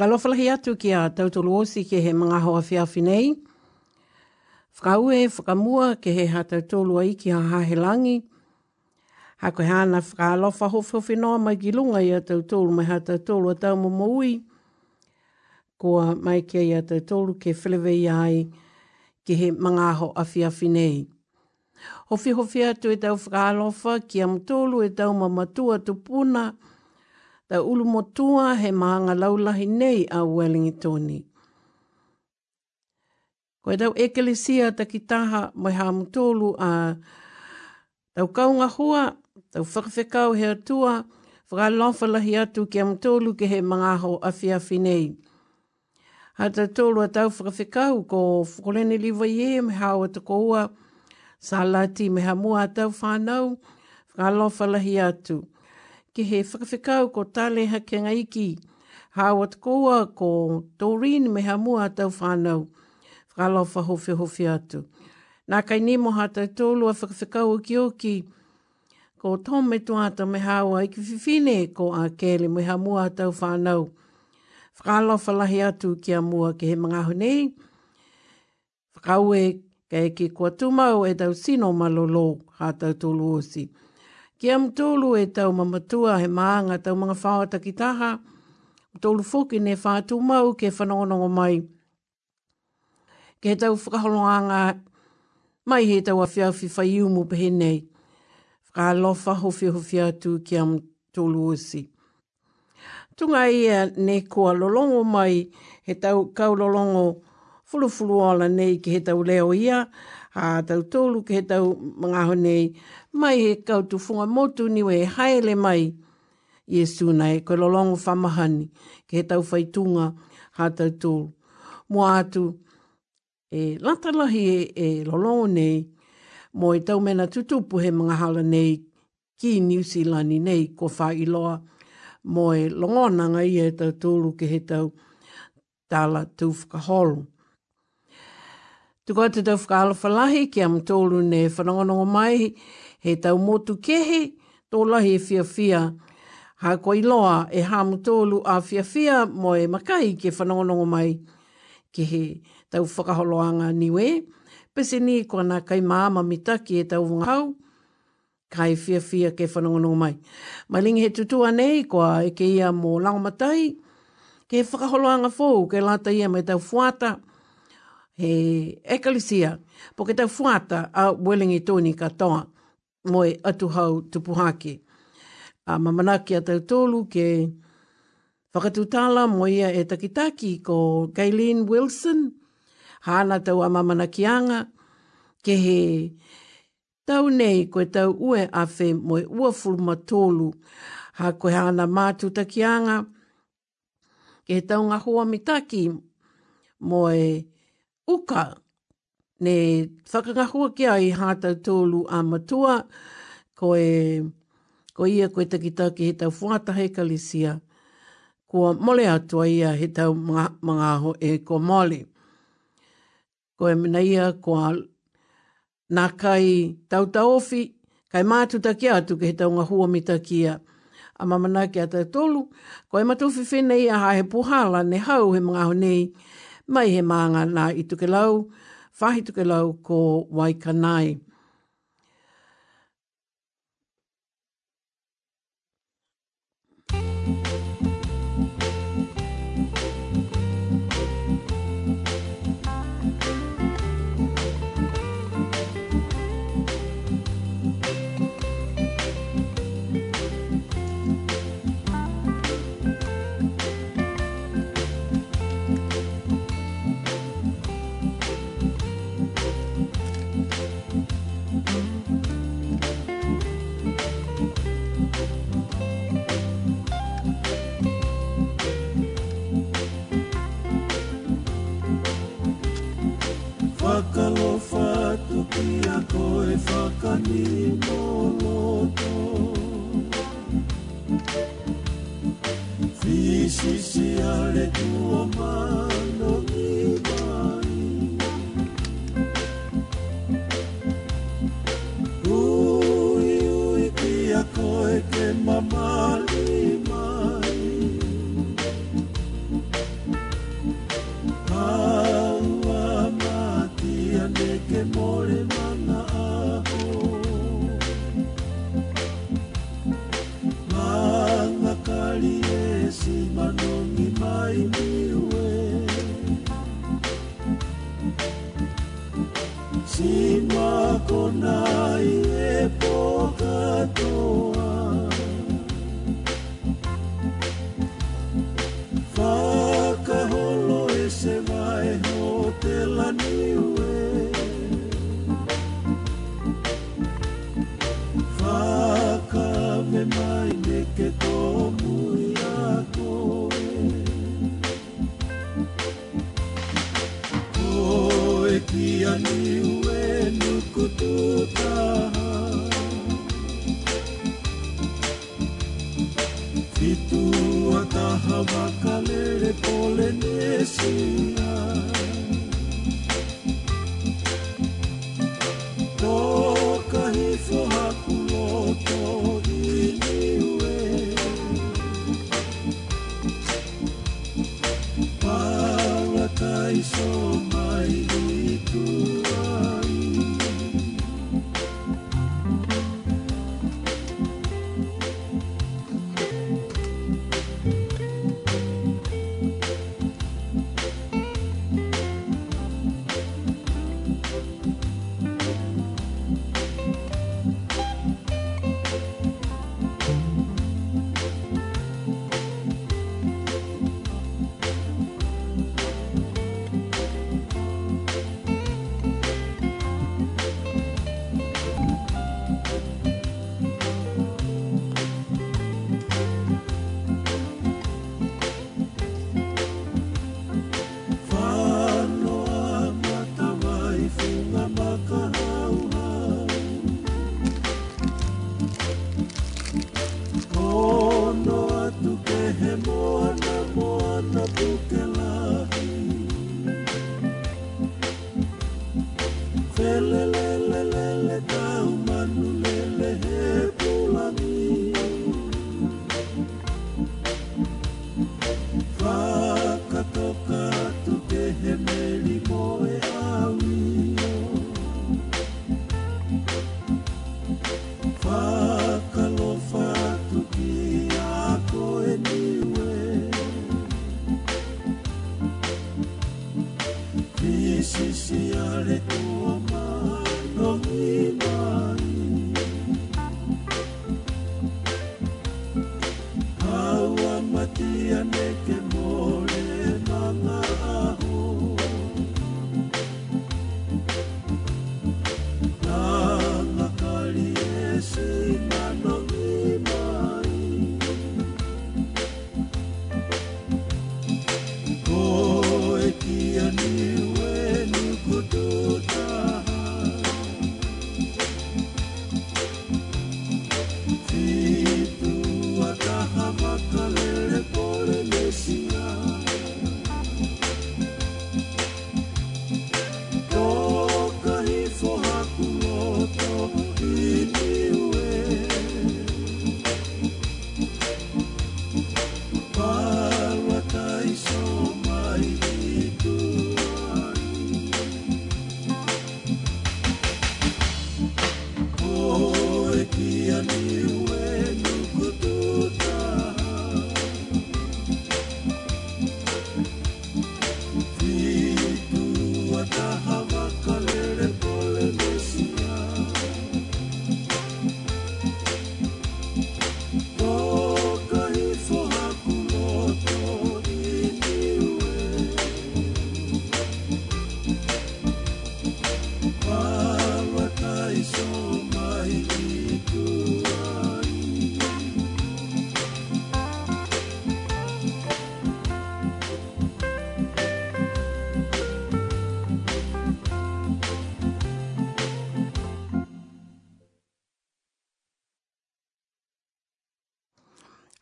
Ka lofala hi atu ki a tautolo osi ke he mga hoa whia whinei. Whakaue, whakamua ke he ha tautolo a iki a hahe langi. Ha koe hana whaka alofa hofo whenoa mai ki lunga i a tautolo mai ha tautolo a tau mamo Koa mai ke i a tautolo ke whilewe ai ke he mga hoa a whia whinei. Hofi hofi atu e tau whaka alofa ki a mtolo e tau mamatua tupuna. Hofi hofi atu e tau mamatua tupuna ta ulu motua he maanga laulahi nei a Wellingtoni. Koe tau ekelesia ta ki taha mai hamutolu a tau kaunga hua, tau whakawhekau he atua, whakalofa lahi atu ki amutolu ke he mangaho awhi awhi nei. Ha ta tolu a tau whakawhekau ko whukolene liwa ie me hawa ta koua, sa lati me hamua a tau whanau, whakalofa lahi atu. lahi atu ke he whakawhikau ko tāle hake ngaiki. Hāwat koua ko Doreen meha mua tau whānau. Whakalau whahofi hofi atu. Nā kai nemo hātai tōlu a whakawhikau ki oki. Ko Tom me tuata me hawa i ki whiwhine ko a kele meha mua tau whānau. Whakalau whalahi atu ki a mua ke he mga honei. Whakaue kei ki kua tumau e tau sino malolo hātai tōlu osi. Ki am tōlu e tau mamatua he maanga tau mga whaata ki taha. Tōlu fōki ne whātū mau ke whanongonongo mai. Ke he tau whakaholonganga mai he tau a whiawhi whaiu mu pehe nei. Whakalofa hofi hofi atu ki am tōlu osi. Tunga ia ne kua lolongo mai he tau kau lolongo fulufulu ala nei ki he tau leo ia. A tau tōlu ki he tau mga honei mai he kautu funga motu ni we haele mai. Iesu nei, koe lolongo whamahani, ke he tau whaitunga hatau tūl. Mo atu, e latalahi e, e lolongo nei, mo i tau mena tutupu he mga hala nei ki New Zealand nei ko wha mo e longonanga i e tau tūlu ke he tau tala tūwhaka holu. Tuko atu tūwhaka alawhalahi ki am tūlu ne whanongonongo mai he tau motu kehe tō lahi fia fia. Ha koi loa e hamu tōlu a fia fia mo e makai ke whanongonongo mai ke he tau whakaholoanga niwe. Pese ni kona kai māma mitaki e tau wunga hau, kai fia fia ke whanongonongo mai. Mai he tutua nei kua e ke ia mō langomatai, ke he whakaholoanga fōu ke lata ia e mai tau fuata, he ekalisia, po ke tau fuata a Wellingitoni katoa. toa moe atu hau tupu hake. A mamanake a tau tolu ke whakatutala moia e takitaki ko Gaileen Wilson, hana tau a mamanakianga, ke he tau nei koe tau ue afe moe ua fuluma tolu, ha koe hana mātu takianga, ke he tau ngahua mitaki moe uka ne whakangahua ki ai hātau tōlu a matua, ko e, ko ia koe takita ki he tau whuatahe ka lesia, mole atua ia he tau mga, mga e ko mole. Ko e mina ia kua nā kai tau taofi, kai mātu taki atu ki he tau ngā hua mita kia. A mamana ki atau tolu, ko e matufi whenei a hae puhala ne hau he mga nei, mai he maanga nā itu ke lau, whahituke lau ko Waikanae. Kalofatu kia koe whakani moloto Fisisi ale tua mano mi mai Ui ui kia koe ke mamale it.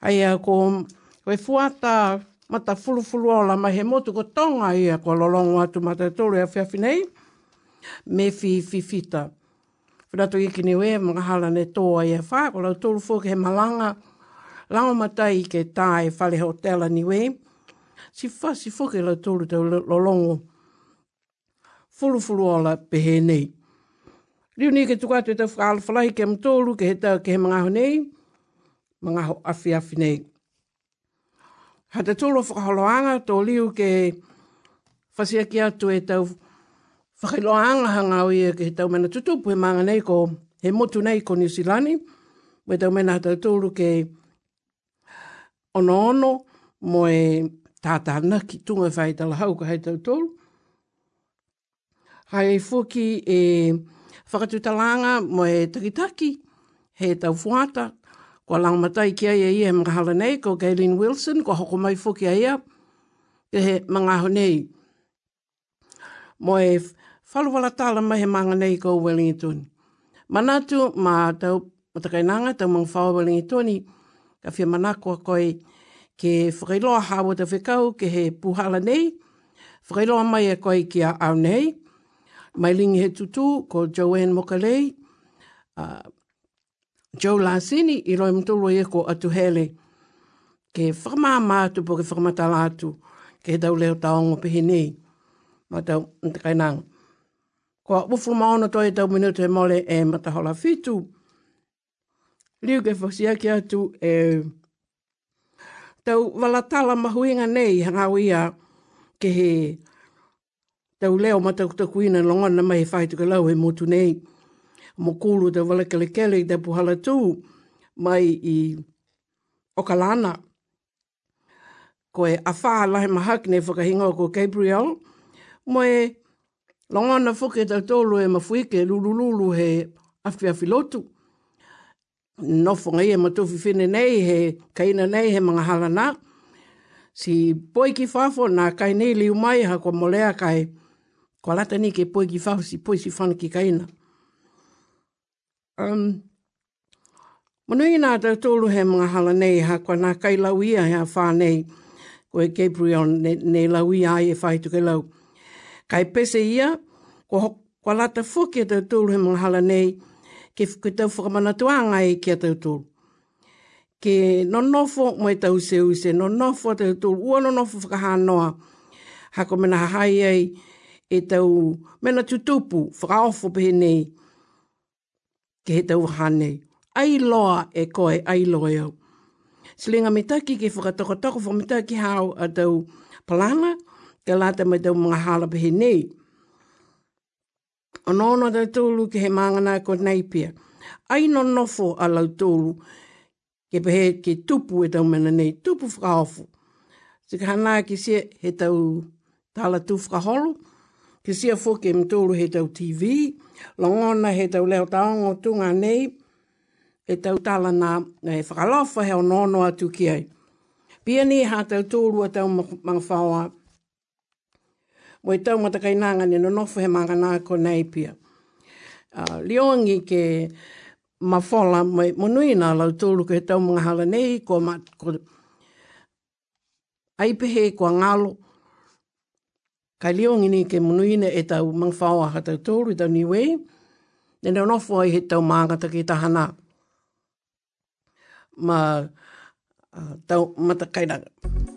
aia ko koe fuata mata fulufulu o la mahe motu ko tonga ia ko lolongo atu mata tolu e awhiawhi nei me fi fi fita. Whanato i kini ue, mga hala ne toa ia wha, ko lau tolu he malanga, lao matai ke tae whale hotela ni ue, si wha si fuke lau tolu tau lolongo fulufulu o la pehe nei. Riu ni ke tukatu e tau whakalawhalahi ke mtolu ke he tau ke he mga honei, mga ho afi afi nei. Ha te tūlo whakaholoanga tō liu ke whasia ki atu e tau whakiloanga hanga o ia ke tau mena tutu pui maanga nei ko he motu nei ko New Zealand we tau mena ha te tūlo ke ono ono mo e tātā naki tunga whai tala hau ka hei tau tūlo. Hai fuki e whakatutalanga mo e takitaki he tau fuata Ko lang matai ki aia i he mga nei, ko Gailin Wilson, ko hoko mai fuki aia, ke he mga nei. Mo e whaluwala tala mai he mga nei ko Wellington. Manatu ma tau matakainanga tau mga whao Wellingtoni, ka whia manakoa koi ke whakailoa hawa ta whikau ke he puhala nei, whakailoa mai e koi ki a au nei, mai lingi he tutu ko Joanne Mokalei, ah, Jo Lansini i roi mtulu i eko atu hele. Ke whakamā mātu po ke whakamata lātu ke he tau leo taongo pehe nei. Ma tau ntakai nang. Ko a ufu maono toi e tau minuto e mole e matahola fitu. Liu ke fosia ki atu e tau walatala mahuinga nei hangau ia ke he tau leo matakutakuina longona mai e whaituka lau he motu nei. Tau leo matakutakuina longona mai whaituka lau he motu nei mo mokulu te wale kele kele te puhala tū mai i okalana. Ko e awha lahe mahak ne whakahinga ko Gabriel, mo e longana whuke te tolu e mawhuike lululu he awhiawhi lotu. No whonga i e matofi whine nei he kaina nei he mga halana. Si poiki whafo nā kai nei liu mai ha kwa molea kai Ko lata ni ke poiki whafo si poisi whana ki kaina. Um, Manui nā tau tōlu he mga hala nei, ha kwa nā kai lau ia hea whā nei, koe Gabriel ne, ne lau ia ai e whai tuke lau. Kai pese ia, kwa, kwa lata fuki a tau tōlu he mga hala nei, ke kui tau whakamana tu anga e ki a tau tōlu. Ke nonofo mai tau se use, nonofo a tau tōlu, ua nonofo whakahanoa, ha kwa mena hahai ai e tau mena tutupu, whakaofo pe nei, ke he tau hanei. Ai loa e koe, ai loa eau. Slinga me taki ke whakatokotoko, whamme taki hao a tau palanga, ke lata me tau mga halapa he nei. O nono tau tūlu ke he mangana ko neipia. Ai no nofo a lau tūlu ke pehe ke tupu e tau mena nei, tupu whakaofu. Sika hana ki se he tau tala tu whakaholu, Ke sia fōke mtōru he tau TV, longona he tau leo taongo tunga nei, e tau tala nā e whakalofa he nono atu ki ai. Pia ni hā tau tōrua tau mga whaoa. Mo e tau matakai nanga ni nonofu he mga nā ko nei pia. Uh, ke mawhola, mo e monui nā lau tōru ko he tau mga hala nei, ko ma... Ko... Aipehe ko ngalo, Kai leo ngini ke munuina e tau mangwhaoa ha tau tōru i tau niwe, ne nau nofo ai he tau māngata ke tahana. Ma tau matakairanga. Tau matakairanga.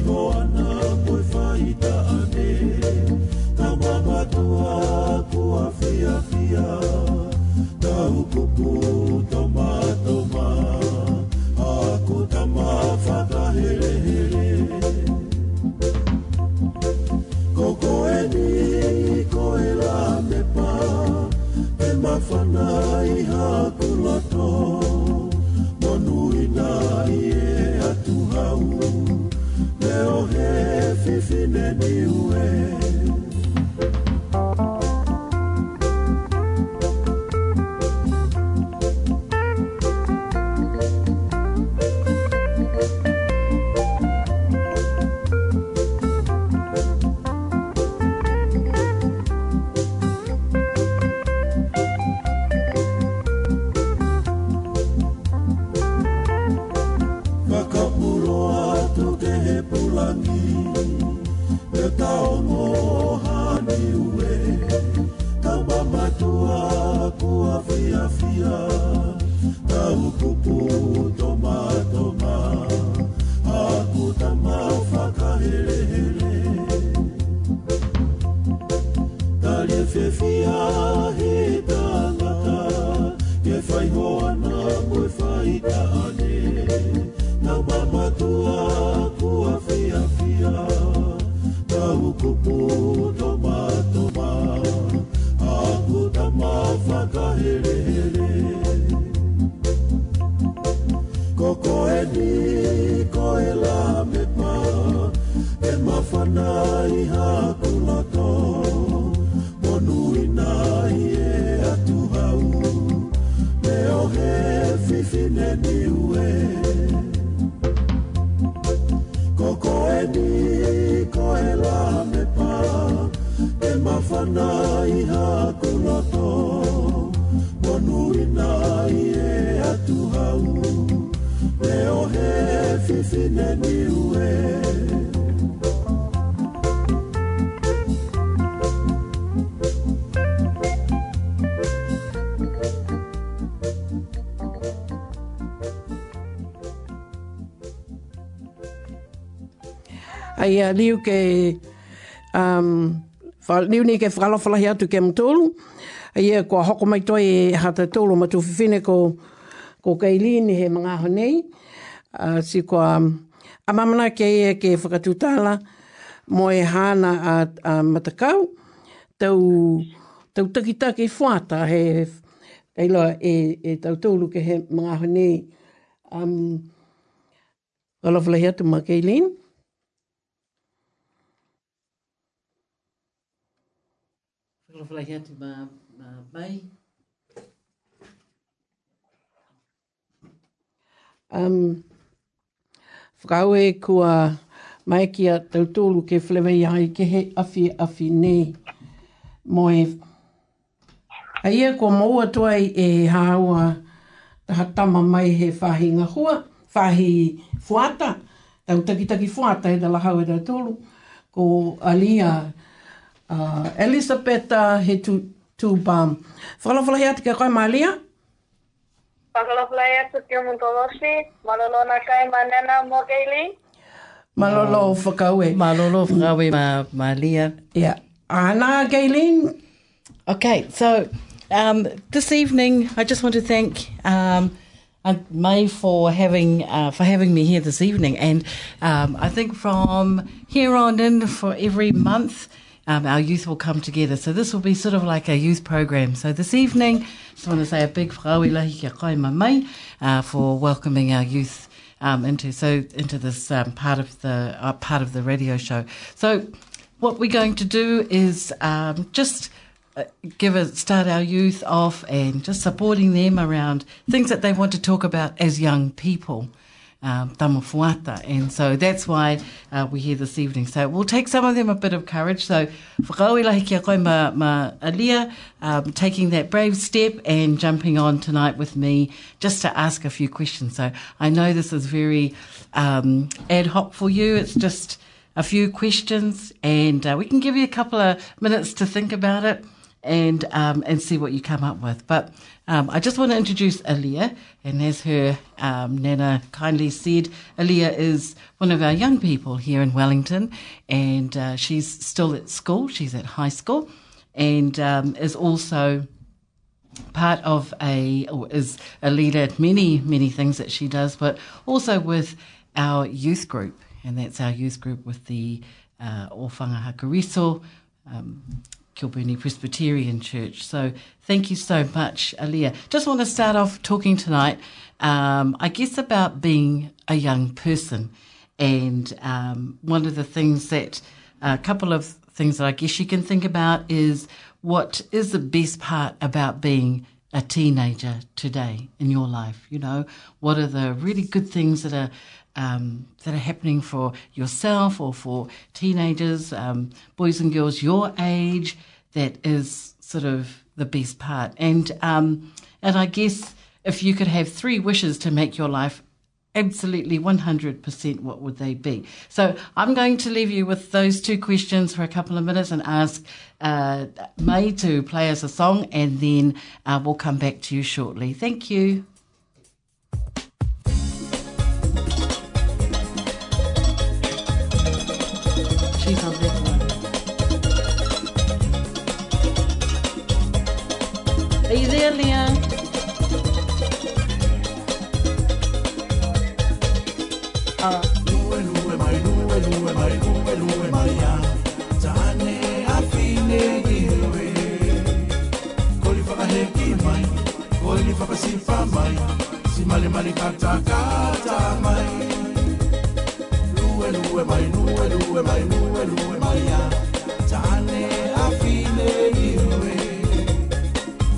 going on. ai a liu ke um fa liu ni ke fralo fala hia tu kem tolu ai e ko hoko mai toi e hata tolu ma tu fine ko ko kailin he mga honei a si ko um, a mamana ke e ke fakatutala mo e hana a, a matakau tau tau taki fuata he ei loa e, e tau tolu ke he mga honei um, Wala fula hea tu ma Kala whalahi atu ma, ma mai. Um, whakaue kua mai ki a tautolu ke whalewe iai ke he awhi awhi nei. Mo e... A ia kua maua toai e hāua taha tama mai he whahi ngahua, whahi fuata, tau takitaki fuata e da lahau e da tolu, ko alia... uh, Elizabeth uh, he tu tu bam. Whakalawhalahea te kia koe Malia? Whakalawhalahea te kia Montolosi, malolo na kai manena mo keili. Malolo oh. whakaue. Malolo whakaue ma Malia. Yeah. Ana Gaylene. Okay, so um, this evening I just want to thank um, May for having uh, for having me here this evening, and um, I think from here on in for every month um, our youth will come together. So this will be sort of like a youth program. So this evening, just want to say a big whauilahi kia koe mamai uh, for welcoming our youth um, into so into this um, part of the uh, part of the radio show. So what we're going to do is um, just uh, give a start our youth off and just supporting them around things that they want to talk about as young people um, tamafuata. And so that's why uh, we're here this evening. So we'll take some of them a bit of courage. So whakauelahi ma, ma alia, um, taking that brave step and jumping on tonight with me just to ask a few questions. So I know this is very um, ad hoc for you. It's just a few questions and uh, we can give you a couple of minutes to think about it and um, and see what you come up with. But um, I just want to introduce Aaliyah, and as her um, Nana kindly said, Aaliyah is one of our young people here in Wellington, and uh, she's still at school, she's at high school, and um, is also part of a, or is a leader at many, many things that she does, but also with our youth group, and that's our youth group with the uh, Ofanga Hakariso. Um, Kilburnie Presbyterian Church. So thank you so much, Aaliyah. Just want to start off talking tonight, um, I guess, about being a young person. And um, one of the things that, a couple of things that I guess you can think about is what is the best part about being a teenager today in your life? You know, what are the really good things that are um, that are happening for yourself or for teenagers, um, boys and girls your age, that is sort of the best part. And um, and I guess if you could have three wishes to make your life absolutely 100%, what would they be? So I'm going to leave you with those two questions for a couple of minutes and ask uh, May to play us a song, and then uh, we'll come back to you shortly. Thank you. kata kata mai luwe luwe mai luwe luwe mai luwe luwe mai ya tane afine iwe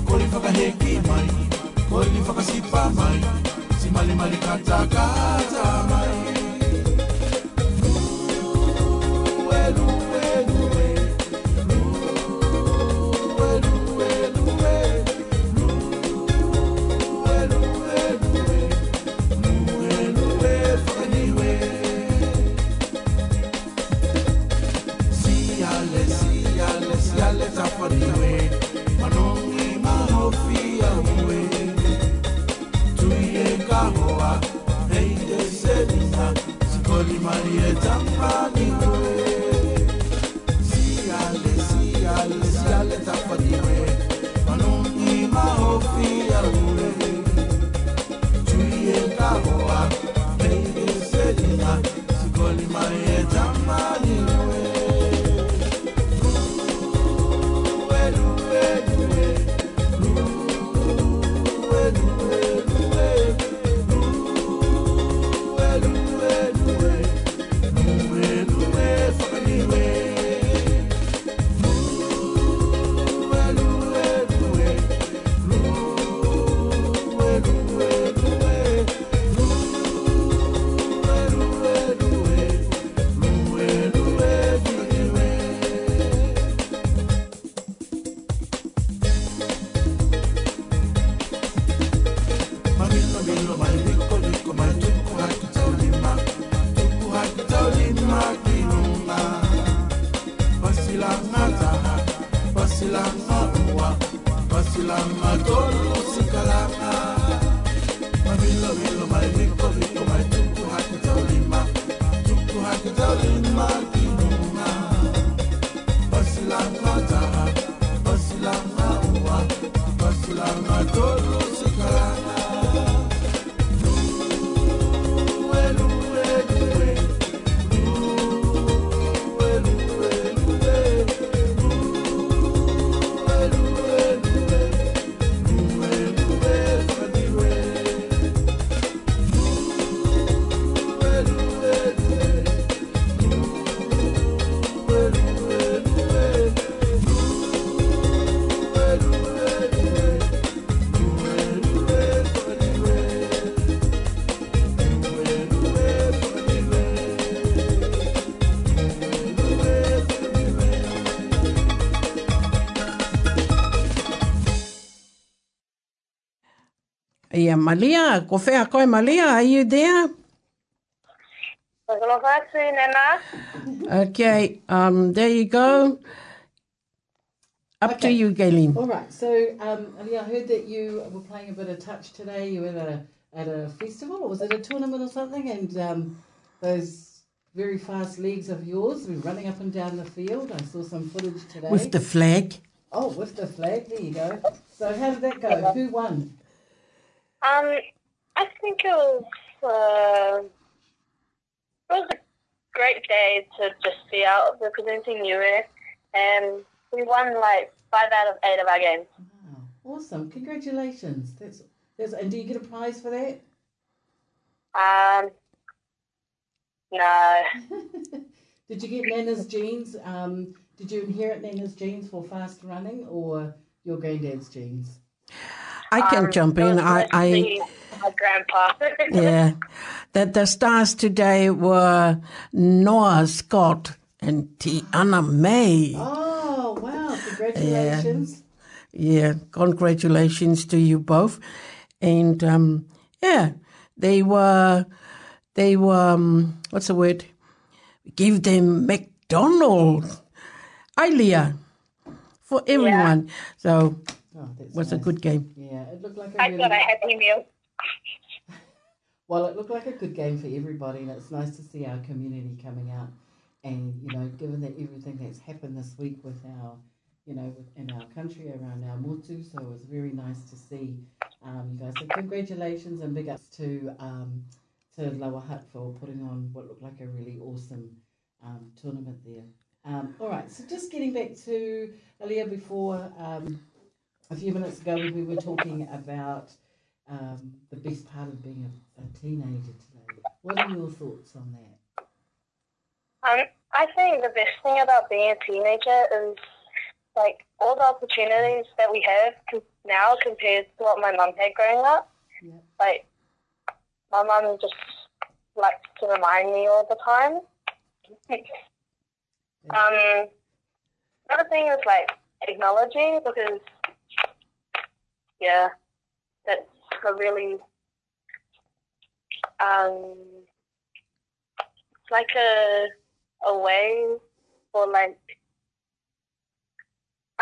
koli faka heki mai koli faka sipa mai Si kata kata. Malia, kofea koe Malia, are you there? Okay, um, there you go. Up okay. to you, Gaylene. All right. So, um, I heard that you were playing a bit of touch today. You were at a, at a festival, or was it a tournament or something? And um, those very fast legs of yours were running up and down the field. I saw some footage today. With the flag. Oh, with the flag. There you go. So, how did that go? Who won? Um, I think it was, uh, it was a great day to just be out representing US, and we won like five out of eight of our games. Wow, awesome! Congratulations. That's, that's and do you get a prize for that? Um, no. did you get Nana's genes? Um, did you inherit Nana's genes for fast running, or your granddad's genes? I can um, jump in. I, I my grandpa. yeah, that the stars today were Noah Scott and Tiana May. Oh wow! Congratulations. Yeah, yeah. congratulations to you both, and um, yeah, they were they were um, what's the word? Give them McDonald's, Ilea, for everyone. Yeah. So Oh, was nice. a good game. Yeah, it looked like a I really... thought I had email. well, it looked like a good game for everybody, and it's nice to see our community coming out. And you know, given that everything that's happened this week with our, you know, in our country around our motu, so it was very nice to see um, you guys. So congratulations and big ups to um, to Lower Hut for putting on what looked like a really awesome um, tournament there. Um, all right, so just getting back to Alia before. Um, a few minutes ago we were talking about um, the best part of being a, a, teenager today. What are your thoughts on that? Um, I think the best thing about being a teenager is like all the opportunities that we have now compared to what my mum had growing up. Yeah. Like my mum just likes to remind me all the time. um, another thing is like technology because yeah, that's a really um, it's like a a way for like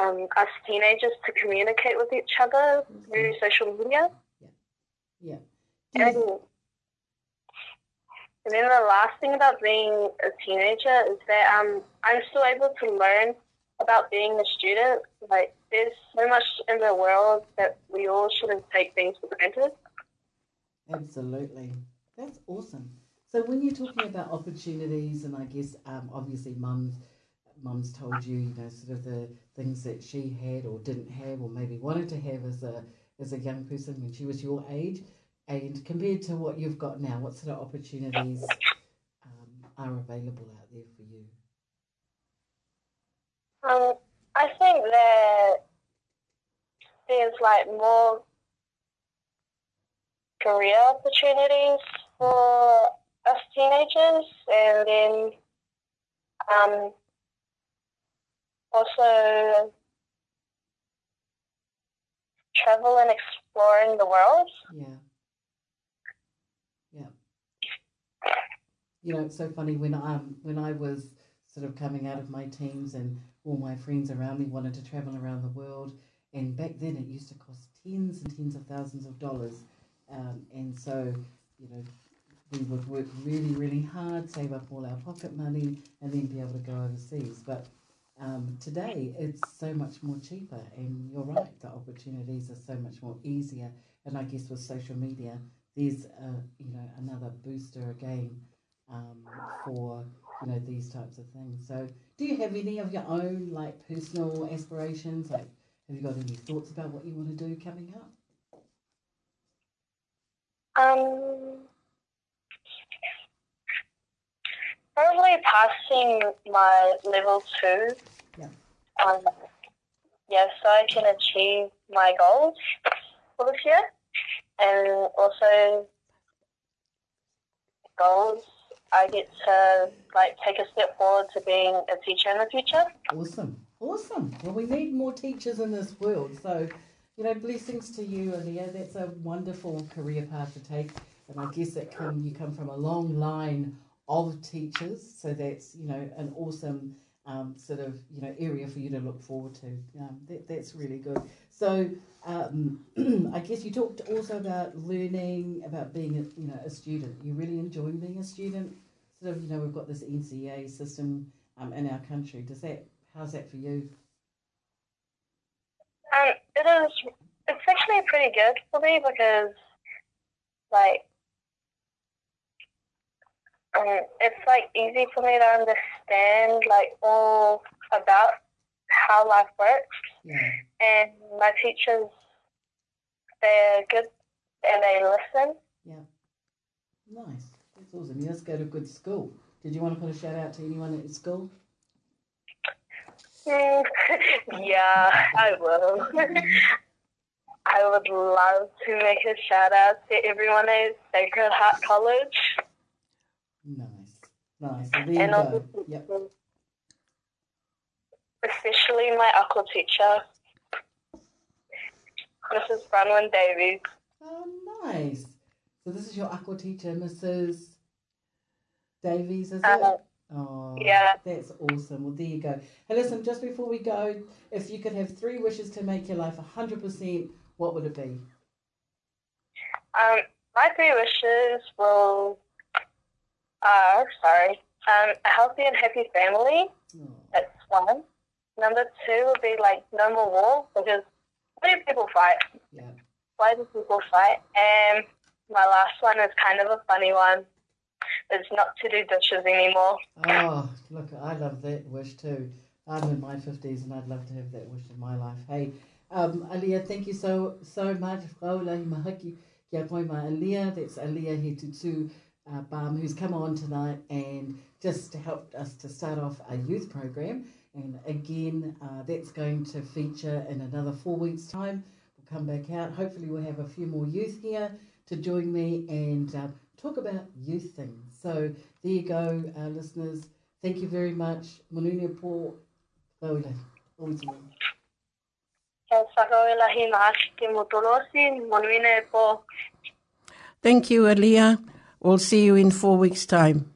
um, us teenagers to communicate with each other mm-hmm. through social media. Yeah. yeah. And, and then the last thing about being a teenager is that um, I'm still able to learn about being a student like there's so much in the world that we all shouldn't take things for granted. Absolutely, that's awesome. So when you're talking about opportunities, and I guess um, obviously mums, mum's told you, you know, sort of the things that she had or didn't have, or maybe wanted to have as a as a young person when she was your age, and compared to what you've got now, what sort of opportunities um, are available out there for you? Um, I think that there's like more career opportunities for us teenagers, and then um, also travel and exploring the world. Yeah. Yeah. You know, it's so funny when um when I was sort of coming out of my teens and all my friends around me wanted to travel around the world. And back then it used to cost tens and tens of thousands of dollars. Um, and so, you know, we would work really, really hard, save up all our pocket money, and then be able to go overseas. But um, today, it's so much more cheaper, and you're right, the opportunities are so much more easier. And I guess with social media, there's a, you know another booster again um, for you know these types of things. So, do you have any of your own like personal aspirations? Like, have you got any thoughts about what you want to do coming up? Um, probably passing my level two. Yeah. Um, yeah, so I can achieve my goals for this year, and also goals I get to like take a step forward to being a teacher in the future. Awesome, awesome. Well, we need more teachers in this world. So, you know, blessings to you, Aaliyah. That's a wonderful career path to take, and I guess that come you come from a long line of teachers. So that's you know an awesome. Um, sort of you know area for you to look forward to. Um, that, that's really good. So um, I guess you talked also about learning, about being a, you know a student. You really enjoying being a student sort of, you know, we've got this NCA system um, in our country. Does that, how's that for you? Um, it is, it's actually pretty good for me because, like, um, it's like easy for me to understand, like, all about how life works. Yeah. And my teachers, they're good and they listen. Yeah. Nice. Susan, yes, go a good school. Did you want to put a shout out to anyone at school? yeah, I will. I would love to make a shout out to everyone at Sacred Heart College. Nice, nice. and also, yep. especially my aqua teacher, Mrs. Bronwyn Davies. Oh, nice. So this is your aqua teacher, Mrs. Davies, is um, it? Uh, oh, yeah. That's awesome. Well, there you go. Hey, listen, just before we go, if you could have three wishes to make your life 100%, what would it be? Um, my three wishes will, uh, sorry, um, a healthy and happy family. Oh. That's one. Number two would be like no more war because why do people fight? Yeah. Why do people fight? And my last one is kind of a funny one is not to do dishes anymore. Oh, look, I love that wish too. I'm in my 50s and I'd love to have that wish in my life. Hey, um, Aliyah, thank you so, so much. Aliyah, that's Aliyah Hitutu uh, Bam, who's come on tonight and just helped us to start off our youth program. And again, uh, that's going to feature in another four weeks' time. We'll come back out. Hopefully, we'll have a few more youth here to join me and uh, talk about youth things. So there you go, our listeners. Thank you very much. Manunia po paula. Thank you, Elia. We'll see you in four weeks' time.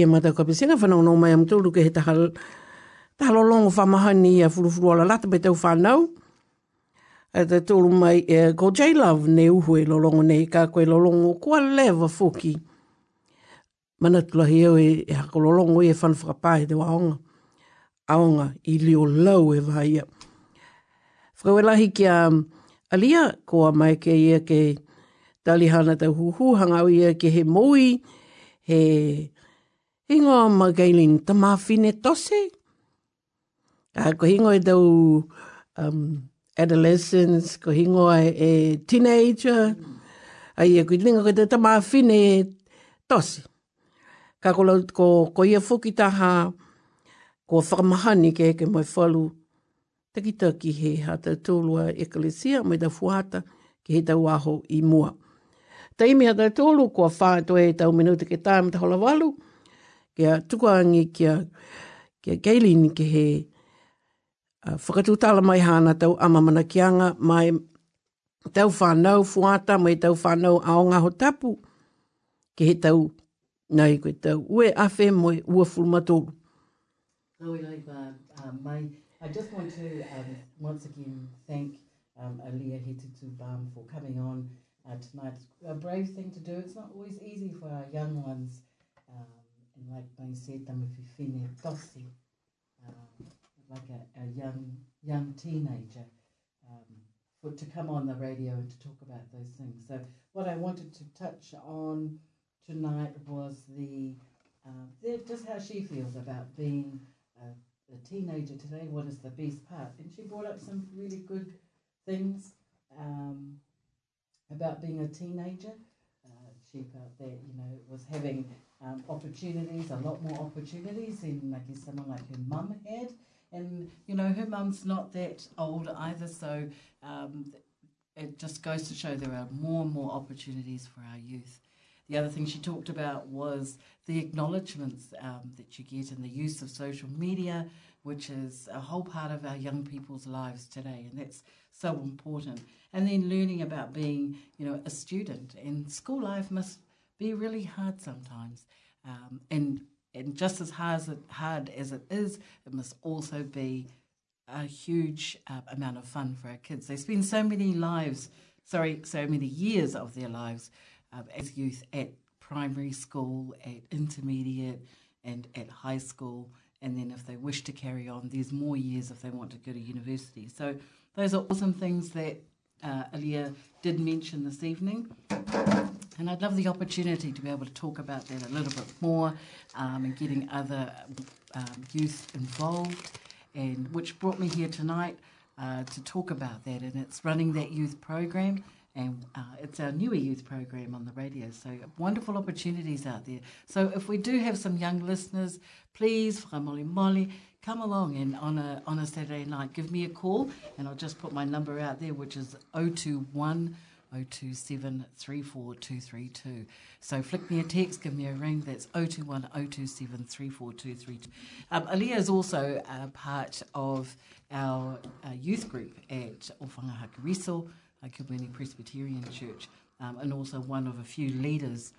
ia mata ko pesinga fa no mai am tulu ke ta hal ta lo long fa mahani ia fulu ala lata betau fa no ata tulu mai e ko j love ne u hui e lo long ne ka ko lo long ko leva fuki mana tulu hi e ha lo long e fan fa pa de wa aonga i leo lau e vaia. Whakawelahi ki a alia koa mai ke ia ke talihana te huhu hanga ia ke he moui, he Hingo ma gailin ta mawhine tose. Uh, ko hingo e dau um, adolescence, ko hingo e, e teenager. Ai e kui ko te ta mawhine tose. Ka ko, ko, ko ia fuki ko whakamahani ke ke moe whalu. Taki taki he ha ta e ekalesia mai ta fuata ki he tau aho i mua. Ta imi ha ta tūlu ko whātoe tau minuta ke tāma ta hola walu. Ta hola walu kia tukua tukuangi kia, kia keilini ke he uh, whakatūtala mai hana tau amamana kianga mai tau whanau fuata mai tau whanau aonga ho tapu ke he tau nai koe tau ue afe moe ua fulmatoru. Kau i laiwa um, mai. I just want to um, once again thank um, Alia Hetutu Bam for coming on uh, tonight. A brave thing to do. It's not always easy for our young ones. like Boiseta Mififine Tossi, um, like a, a, young young teenager, um, for, to come on the radio and to talk about those things. So what I wanted to touch on tonight was the, uh, just how she feels about being a, a teenager today. What is the beast part? And she brought up some really good things um, about being a teenager. Uh, felt that you know, was having um, opportunities, a lot more opportunities in like someone like her mum had. And you know, her mum's not that old either, so um, it just goes to show there are more and more opportunities for our youth. The other thing she talked about was the acknowledgements um, that you get and the use of social media, which is a whole part of our young people's lives today, and that's so important. And then learning about being, you know, a student, and school life must be really hard sometimes. Um, and and just as hard as it, hard as it is, it must also be a huge uh, amount of fun for our kids. They spend so many lives, sorry, so many years of their lives um, as youth at primary school, at intermediate, and at high school. And then if they wish to carry on, there's more years if they want to go to university. So those are awesome things that uh, Aaliyah did mention this evening. And I'd love the opportunity to be able to talk about that a little bit more um, and getting other um, youth involved, and which brought me here tonight uh, to talk about that. And it's running that youth program. And uh, it's our newer youth program on the radio, so wonderful opportunities out there. So if we do have some young listeners, please, Molly, Molly, come along and on a on a Saturday night, give me a call, and I'll just put my number out there, which is 021 027 34232. So flick me a text, give me a ring. That's 021 027 34232. Um, Aaliyah is also a part of our uh, youth group at Ofanga Hakariso, Kaburni Presbyterian Church, um, and also one of a few leaders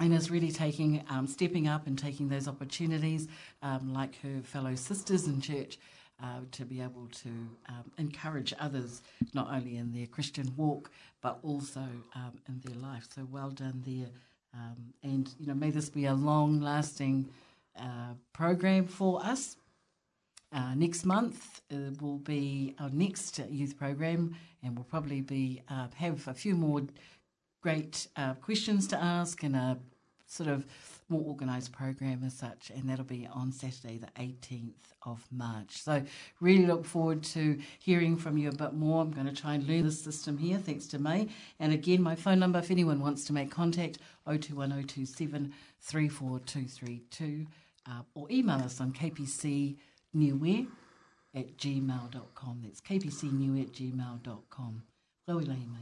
and is really taking um, stepping up and taking those opportunities um, like her fellow sisters in church uh, to be able to um, encourage others, not only in their Christian walk, but also um, in their life. So well done there. Um, and, you know, may this be a long lasting uh, program for us. Uh, next month uh, will be our next youth program, and we'll probably be uh, have a few more great uh, questions to ask and a sort of more organised program as such, and that'll be on Saturday, the 18th of March. So, really look forward to hearing from you a bit more. I'm going to try and learn the system here, thanks to May. And again, my phone number, if anyone wants to make contact, 021027 34232, uh, or email us on kpcnewware at gmail.com. That's kpcnew at gmail.com. Chloe Lane,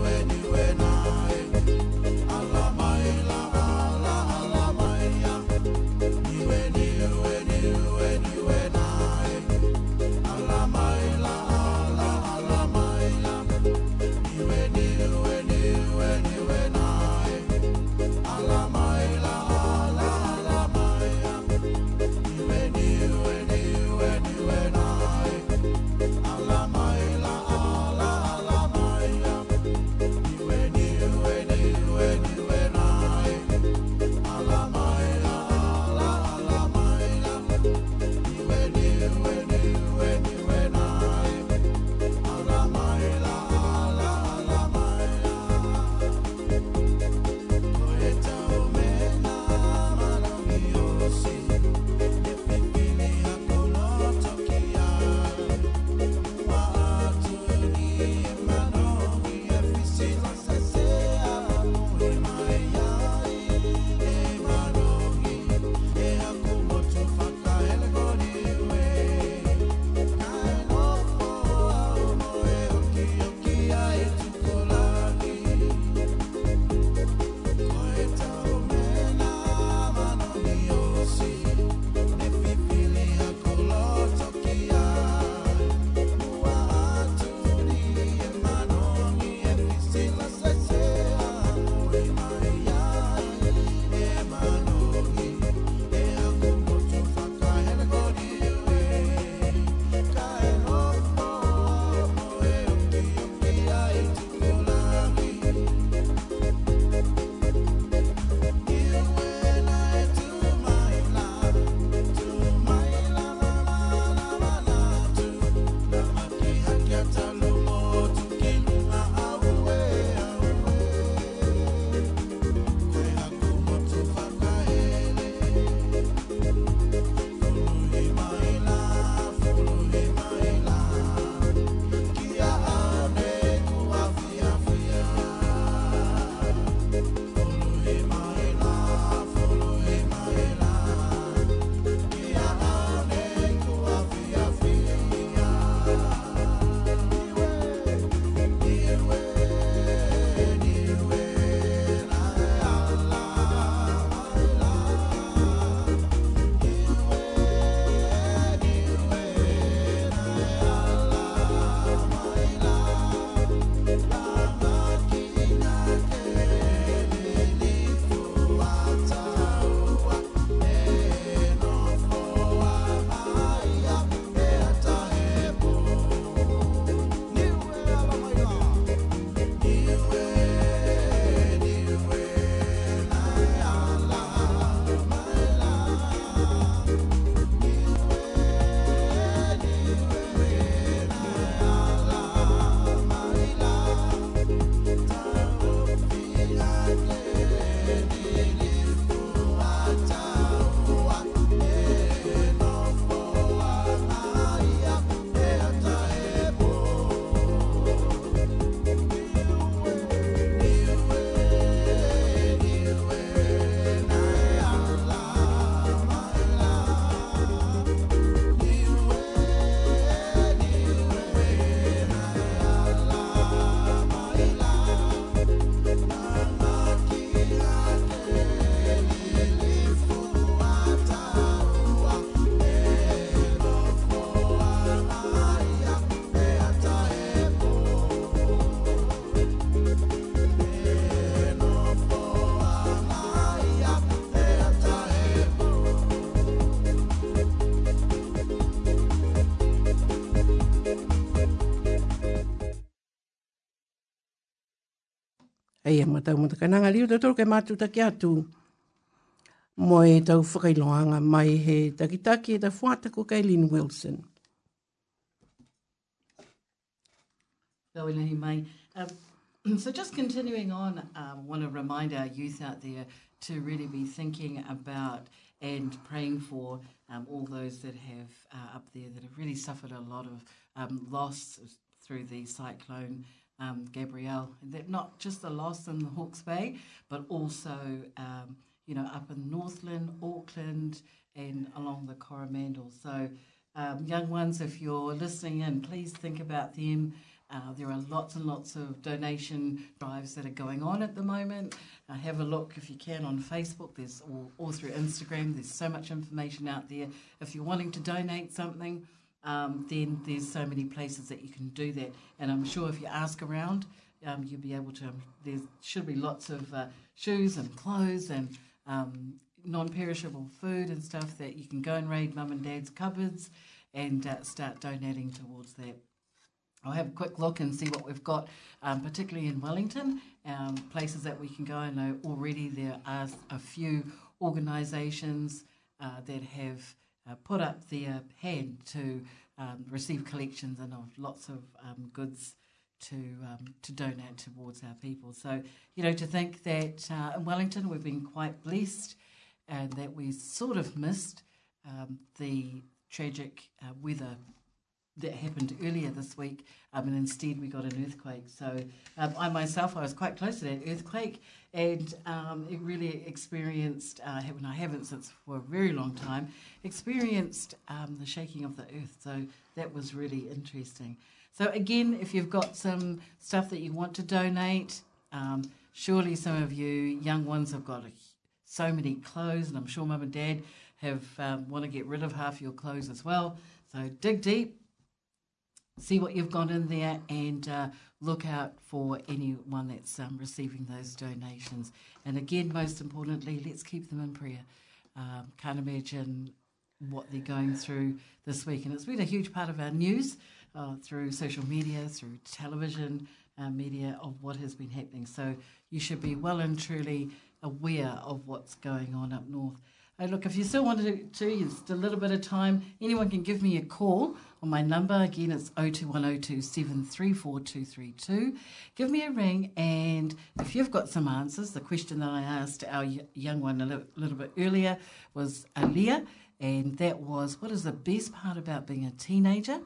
when you ia mata kananga liu te toro mātu atu. Mo e tau whakailoanga mai he e ta Wilson. mai. Um, so just continuing on, I um, want to remind our youth out there to really be thinking about and praying for um, all those that have uh, up there that have really suffered a lot of um, loss through the cyclone um, Gabrielle. That not just the loss in the Hawke's Bay, but also um, you know up in Northland, Auckland, and along the Coromandel. So um, young ones, if you're listening in, please think about them. Uh, there are lots and lots of donation drives that are going on at the moment. Uh, have a look if you can on Facebook. There's or, or through Instagram. There's so much information out there. If you're wanting to donate something, um, then there's so many places that you can do that. And I'm sure if you ask around, um, you'll be able to. Um, there should be lots of uh, shoes and clothes and um, non-perishable food and stuff that you can go and raid mum and dad's cupboards and uh, start donating towards that. I'll have a quick look and see what we've got, um, particularly in Wellington, um, places that we can go. I know already there are a few organisations uh, that have uh, put up their uh, hand to um, receive collections and of lots of um, goods to um, to donate towards our people. So you know to think that uh, in Wellington we've been quite blessed and that we sort of missed um, the tragic uh, weather that happened earlier this week, um, and instead we got an earthquake. So um, I myself, I was quite close to that earthquake, and um, it really experienced, uh, and I haven't since for a very long time, experienced um, the shaking of the earth. So that was really interesting. So again, if you've got some stuff that you want to donate, um, surely some of you young ones have got a, so many clothes, and I'm sure mum and dad have um, want to get rid of half your clothes as well. So dig deep, see what you've got in there and uh, look out for anyone that's um, receiving those donations. And again, most importantly, let's keep them in prayer. Um, can't imagine what they're going through this week. And it's been a huge part of our news uh, through social media, through television uh, media, of what has been happening. So you should be well and truly aware of what's going on up north look, if you still wanted to, just a little bit of time, anyone can give me a call on my number. Again, it's 02102 Give me a ring, and if you've got some answers, the question that I asked our young one a little, little bit earlier was Aaliyah, and that was what is the best part about being a teenager?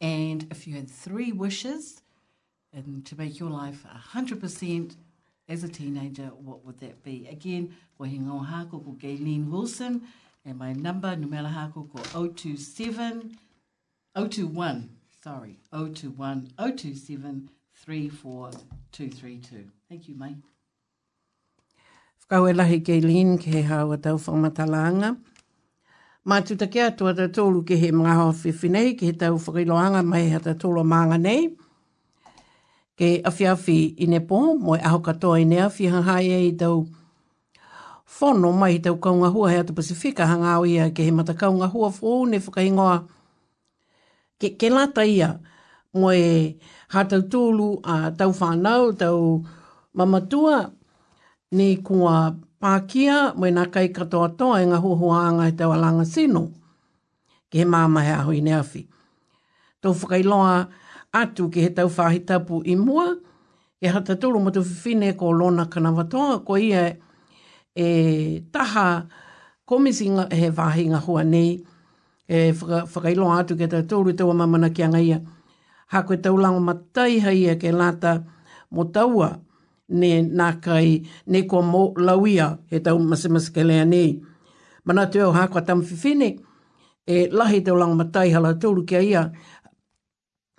And if you had three wishes and to make your life 100% as a teenager, what would that be? Again, ko he ngā hāko ko Gaylene Wilson, and my number, numela hāko ko 027, 021, sorry, 021 027 34232. Thank you, mate. Whakau e lahi Gaylene, ke he hawa tau whamatalaanga. Mā tūta kia tua tatoulu ke he mga hawa whiwhinei, ke he tau whakiloanga mai he tatoulu mānga nei. nei ke awhiawhi i ne pō, moe aho katoa i ne awhi hangai e i tau whono mai i tau kaunga hua hea te Pasifika hangau ia ke he mata kaunga hua fōu ne whakaingoa. Ke, ke lata ia moe hatau tūlu a tau whanau, tau mamatua ne kua pākia moe nā kai katoa toa e ngā huahuanga i e tau alanga sino. Ke he māmahe aho i ne awhi. Tau whakailoa... loa atu ki he tau whahitapu i mua, ke hata tūru matu whine ko lona kanawatoa, ko ia e taha komisi nga, he wāhi ngā hua nei, e whaka, whakailo atu ke tau tūru tau mamana ki anga ia. Ha koe tau lango matai haia ke lata mo taua, ne nā kai, ne kua mō lauia he tau masimasi nei. Mana tūau hā kua tam whine, e lahi tau lango matai hala tūru ki ia,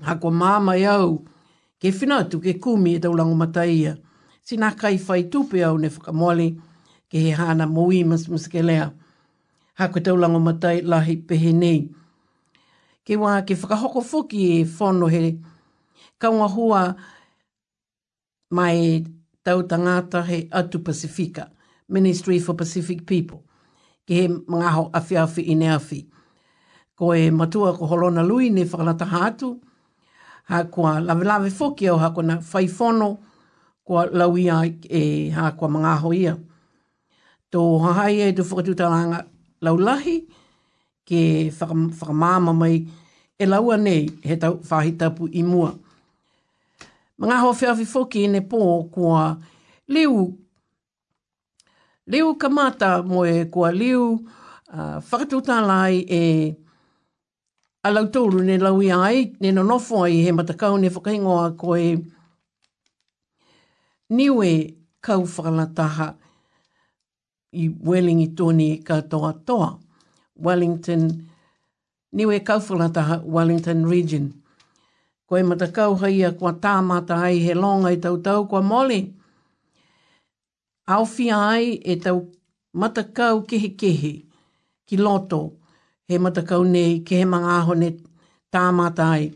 hako māma e au, ke whina atu ke kumi e tau lango mataia. Sina kai whai tupe au ne whakamole, ke he hana moui mas mas lea. Hako e tau lango matai lahi pehe nei. Ke wā ke whakahoko fuki e whono he, kaunga hua mai tau tangata he atu Pasifika, Ministry for Pacific People, ke he mga ho awhi i ne awhi. Ko e matua ko holona lui ne whakalata hātu, ha kua lawe lawe foki au ha kua na whaifono kua lauia e ha kua mga hoia. Tō hahai e tu whakatutaranga laulahi ke whakamama mai e laua nei he tau whahi tapu i mua. Mga ho whiawhi foki ne pō kua liu, liu kamata moe kua liu uh, whakatutalai e a lau tōru ne lau i ai, ne no nofo ai he matakau ne whakaingoa ko e niwe kau whakalataha i Wellingi tōni e katoa toa. Wellington, niwe kau whakalataha Wellington region. Koe e matakau hai a kua tāmata ai he longa i tau tau kua mole. Aofi ai e tau matakau kehe kehe ki loto he matakau nei, ke he mga aho ne tāmātai.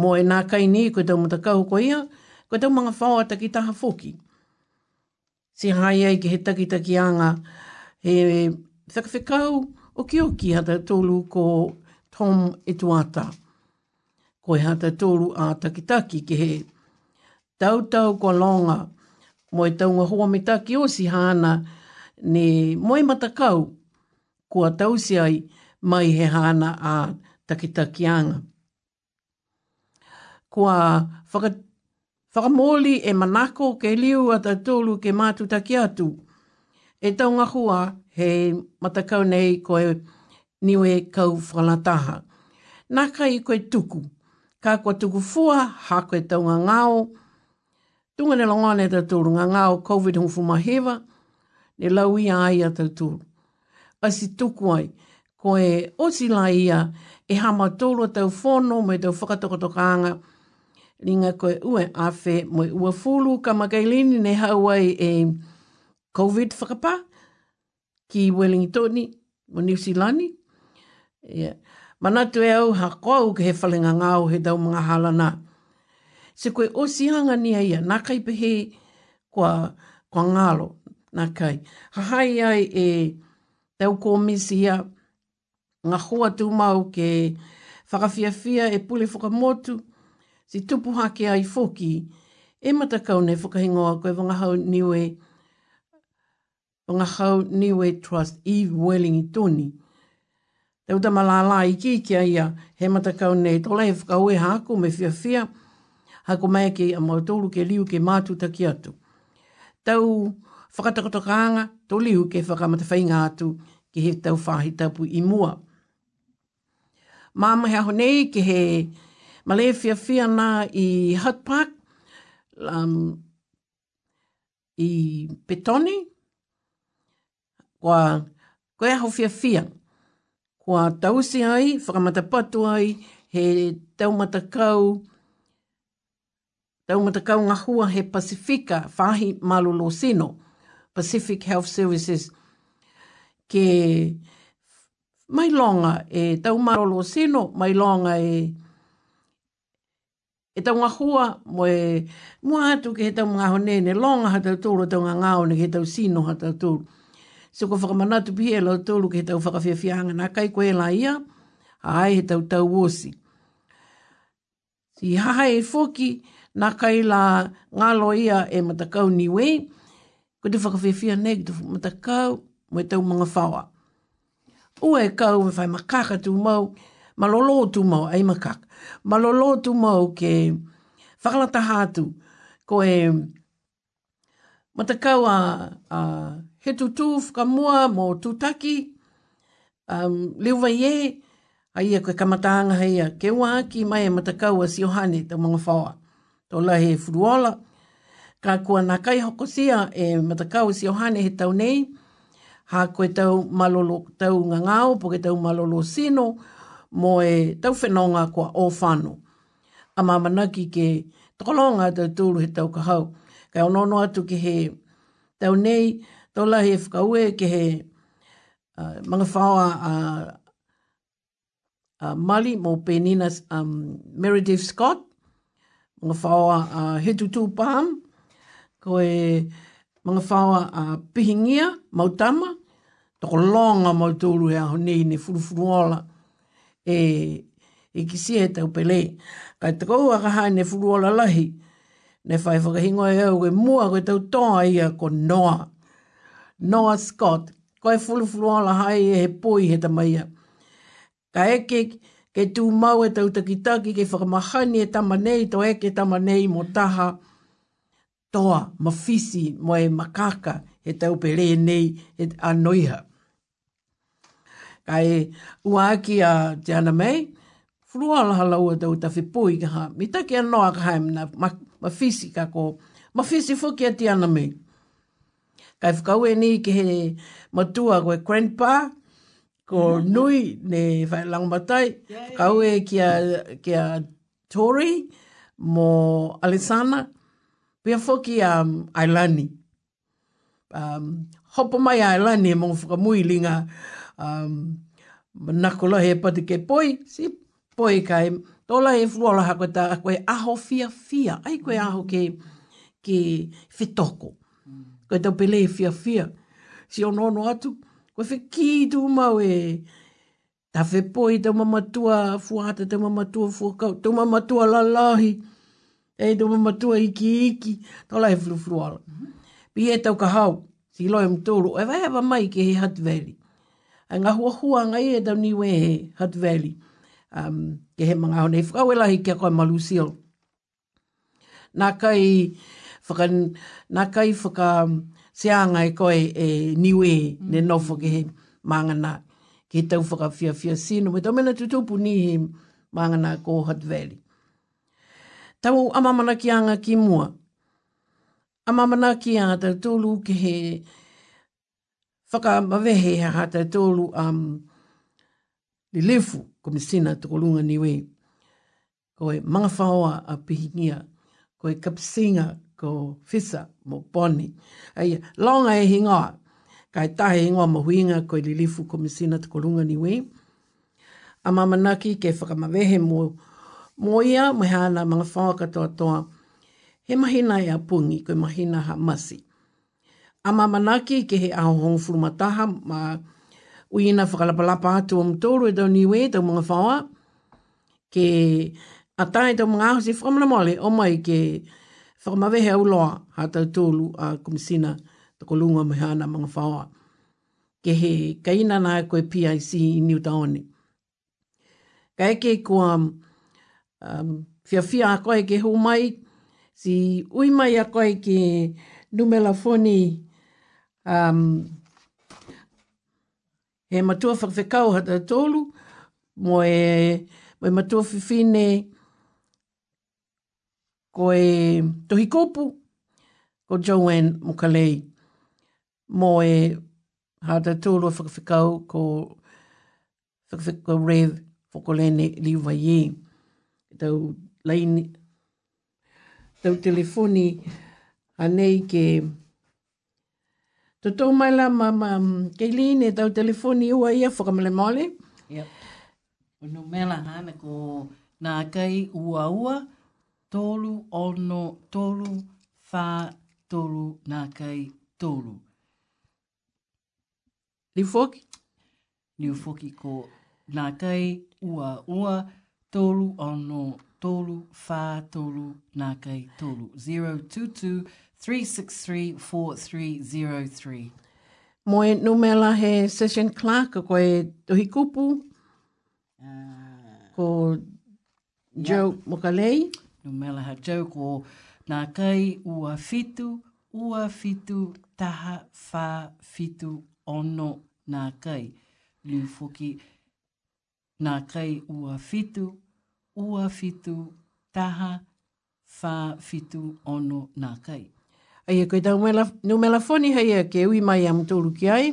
Mo e nā kai ni, koe tau matakau ko ia, koe tau mga whao a takitaha foki. Si hai ai ke he takitaki anga, he whakawhikau o ki o ki hata tōlu ko Tom Etuata. Koe hata tōlu a takitaki ke he tau tau ko longa, mo e tau ngā me taki o si hana, ne moe matakau, kua tausi ai mai he hana a takitakianga. Kua whaka, whakamoli e manako ke liu a tatolu ke mātu taki atu. E taunga hua he matakau nei koe niwe kau whanataha. Nā kai koe tuku. Kā kua tuku fua, hā koe taunga ngāo. Tunga ne longa ne tatolu ngā ngāo COVID-19 mahewa. Ne lau ia ai a tatolu asi tuku ai. Ko e osi e hama tōrua tau whono, mai tau whakatokotokaanga, ringa koe ue awhe, moi ua fulu, ka makailini ne hauai e COVID whakapā, ki Wellingtoni, mo New Zealandi. Yeah. Manatu e au, ha kou ke he whalinga ngāo he tau mga halana. Se koe osianga ni aia, nā kai pehe kua, kua ngālo, nā kai. Ha hai ai e te uko misia ngā hoa tū mau ke whakawhiawhia e pule whakamotu, si tupu hake ai foki, e matakau nei whakahingoa koe wangahau niwe, hau niwe trust i e weling i toni. Te uta malala i ki kia ia, he matakau nei tola e whakaue hako me whiawhia, hako mai ke a mautolu ke liu ke mātu taki atu. Tau whakatakotokanga, to liu ke whakamata whainga atu, ki he tau whahi tapu i mua. Māma hea honei ki he malefia fia i Hutt Park, um, i Petoni, kua koe aho fia fia, kua tausi ai, whakamata patu ai, he taumatakau, taumatakau ngā hua he Pasifika, whahi malulo Pacific Health Services, ke mai longa e tau marolo seno, mai longa e e tau ngā hua mo e mua atu ke he tau ngā honene longa hata tūru tau ngā ngāo ke tau sino hata tūru. Se ko whakamanatu pihe lau tūru ke tau whakawhiawhianga nā kai koe la ia, ai he tau tau osi. Si haha e foki nā kai la ngā loia e matakau niwe, ko te whakawhiawhia ne ki te matakau, mwe tau mga whawa. Ue kau me whai makaka tu mau, malolo tu mau, ei makaka, malolo tu mau ke whakalata hatu, ko e matakau a, a he tu tu whakamua mo tutaki, um, leo vai e, a ia koe kamataanga heia, ke ua aki mai e matakau a siohane tau mga whawa, tō he furuola, ka kua nakai hokosia e matakau siohane he tau nei, ha koe tau malolo tau ngangao, po ke tau malolo sino, mo e tau whenonga kua o whanu. A mamanaki ke tokolonga tau tūru he tau kahau. Kai onono atu ke he tau nei, tau lahi e whakaue ke he mga whawa a uh, Mali mo Penina um, Meredith Scott, mga whawa a uh, Hetutu Paham, ko e mga whawa a uh, Pihingia, Mautama, toko longa mo i tōru hea honi ni furufuru ola e, e kisi he tau pele. Kai tako ua ka hai ne furu ola lahi, ne whai whakahingo e au e mua koe tau tonga ia ko Noah. Noah Scott, koe furufuru ola hai e he poi he tamaia. Ka eke ke tū mau e tau takitaki ke whakamahani e tamanei to eke tamanei mo taha toa, mafisi, moe makaka he tau pele nei e anoiha. Kai ua aki a te ana mei, furua alaha laua tau ta whipoi ka ha, mi take anoa ka hae mna, ma, ma fisi ka ko, ma fisi fuki a te ana mei. Ka e whakau e ni ke he matua koe grandpa, ko mm-hmm. nui ne whae langumatai, Kau e kia, kia Tori, mo Alisana, pia fuki a um, Ailani. Um, hopa mai Ailani e mongu whakamui linga, um, nako lahi e pati ke poi, si poi kai, tō lai e fruala hako ta, a koe aho fia fia, ai koe aho ke, ke fitoko, mm. koe tau pele e fia fia, si onono atu, koe fe ki tu mau e, ta fe poi, tau mamatua fuata, tau mamatua fuakau, tau mamatua lalahi, e tau mamatua iki iki, tō lai e fruala. Mm-hmm. Pi e tau ka hau, si loem tōru, e vai hawa mai ke he hatveri, e ngā hua hua ngai e dauni we he Hutt Valley. Um, ke he mga honei whakawela hi kia koe malu seal. Nā kai whaka, nā kai um, whaka seanga e koe e niwe mm. ne nofo ke he māngana ke he tau whaka fia fia sino. Me tau mena tutupu ni he māngana ko Hutt Valley. Tau amamana ki anga ki mua. Amamana ki anga tau tūlu ke he Faka mawehe ha hata e tōlu um, li lefu komisina tōko lunga niwe. Ko e mga whaoa a pihingia, ko e kapisinga ko fisa mo poni. Ai, longa e hingoa, kai tahe e hingoa mo huinga ko e li lefu komisina tōko lunga niwe. A mamanaki ke whaka mawehe mo, mo ia, mo mga whaoa katoa toa. He mahina e a pungi, ko e mahina ha masi. mahina ha masi a mamanaki ke he aho hong furumataha ma ui ina whakalapalapa atu o mtoro e tau niwe, e tau mga whawa, ke atai e tau mga ahosi e whamana mole, o mai ke whakamawehe au loa ha tau tolu a kumisina ta kolunga mai ana mga whawa. Ke he kaina nā koe PIC i niu taone. Ka eke kua um, fia fia a koe ke hu mai, si ui mai a koe ke numela foni, Um, e matua whakwhekau hata tolu, mo e, mo e matua whiwhine ko e tohi kopu, ko Joanne Mokalei, mo e hata tolu a whakwhekau ko whakwhekau Rev Fokolene Liwaye. Tau lai tau telefoni anei ke... Tō tō mai la ma ma mm, Kailine tau telefoni ua ia whakamale mole. Yep. O no mela hana ko nā kai ua ua tōlu ono tōlu whā tōlu nā kai tōlu. Ni fōki? Ni fōki ko nā kai ua ua tōlu ono tōlu whā tōlu nā kai tōlu. 022 363-4303. Moe numela he session clerk ko koe tohi kupu. Ah. ko Joe yep. Mokalei. Numela ha Joe ko nā kai ua fitu, ua fitu, taha, fa fitu, ono, nā kai. Lū foki, nā kai ua fitu, ua fitu, taha, fa fitu, ono, nā kai ai e koe tau nu mela whoni hei e ke ui mai am tūru ki ai,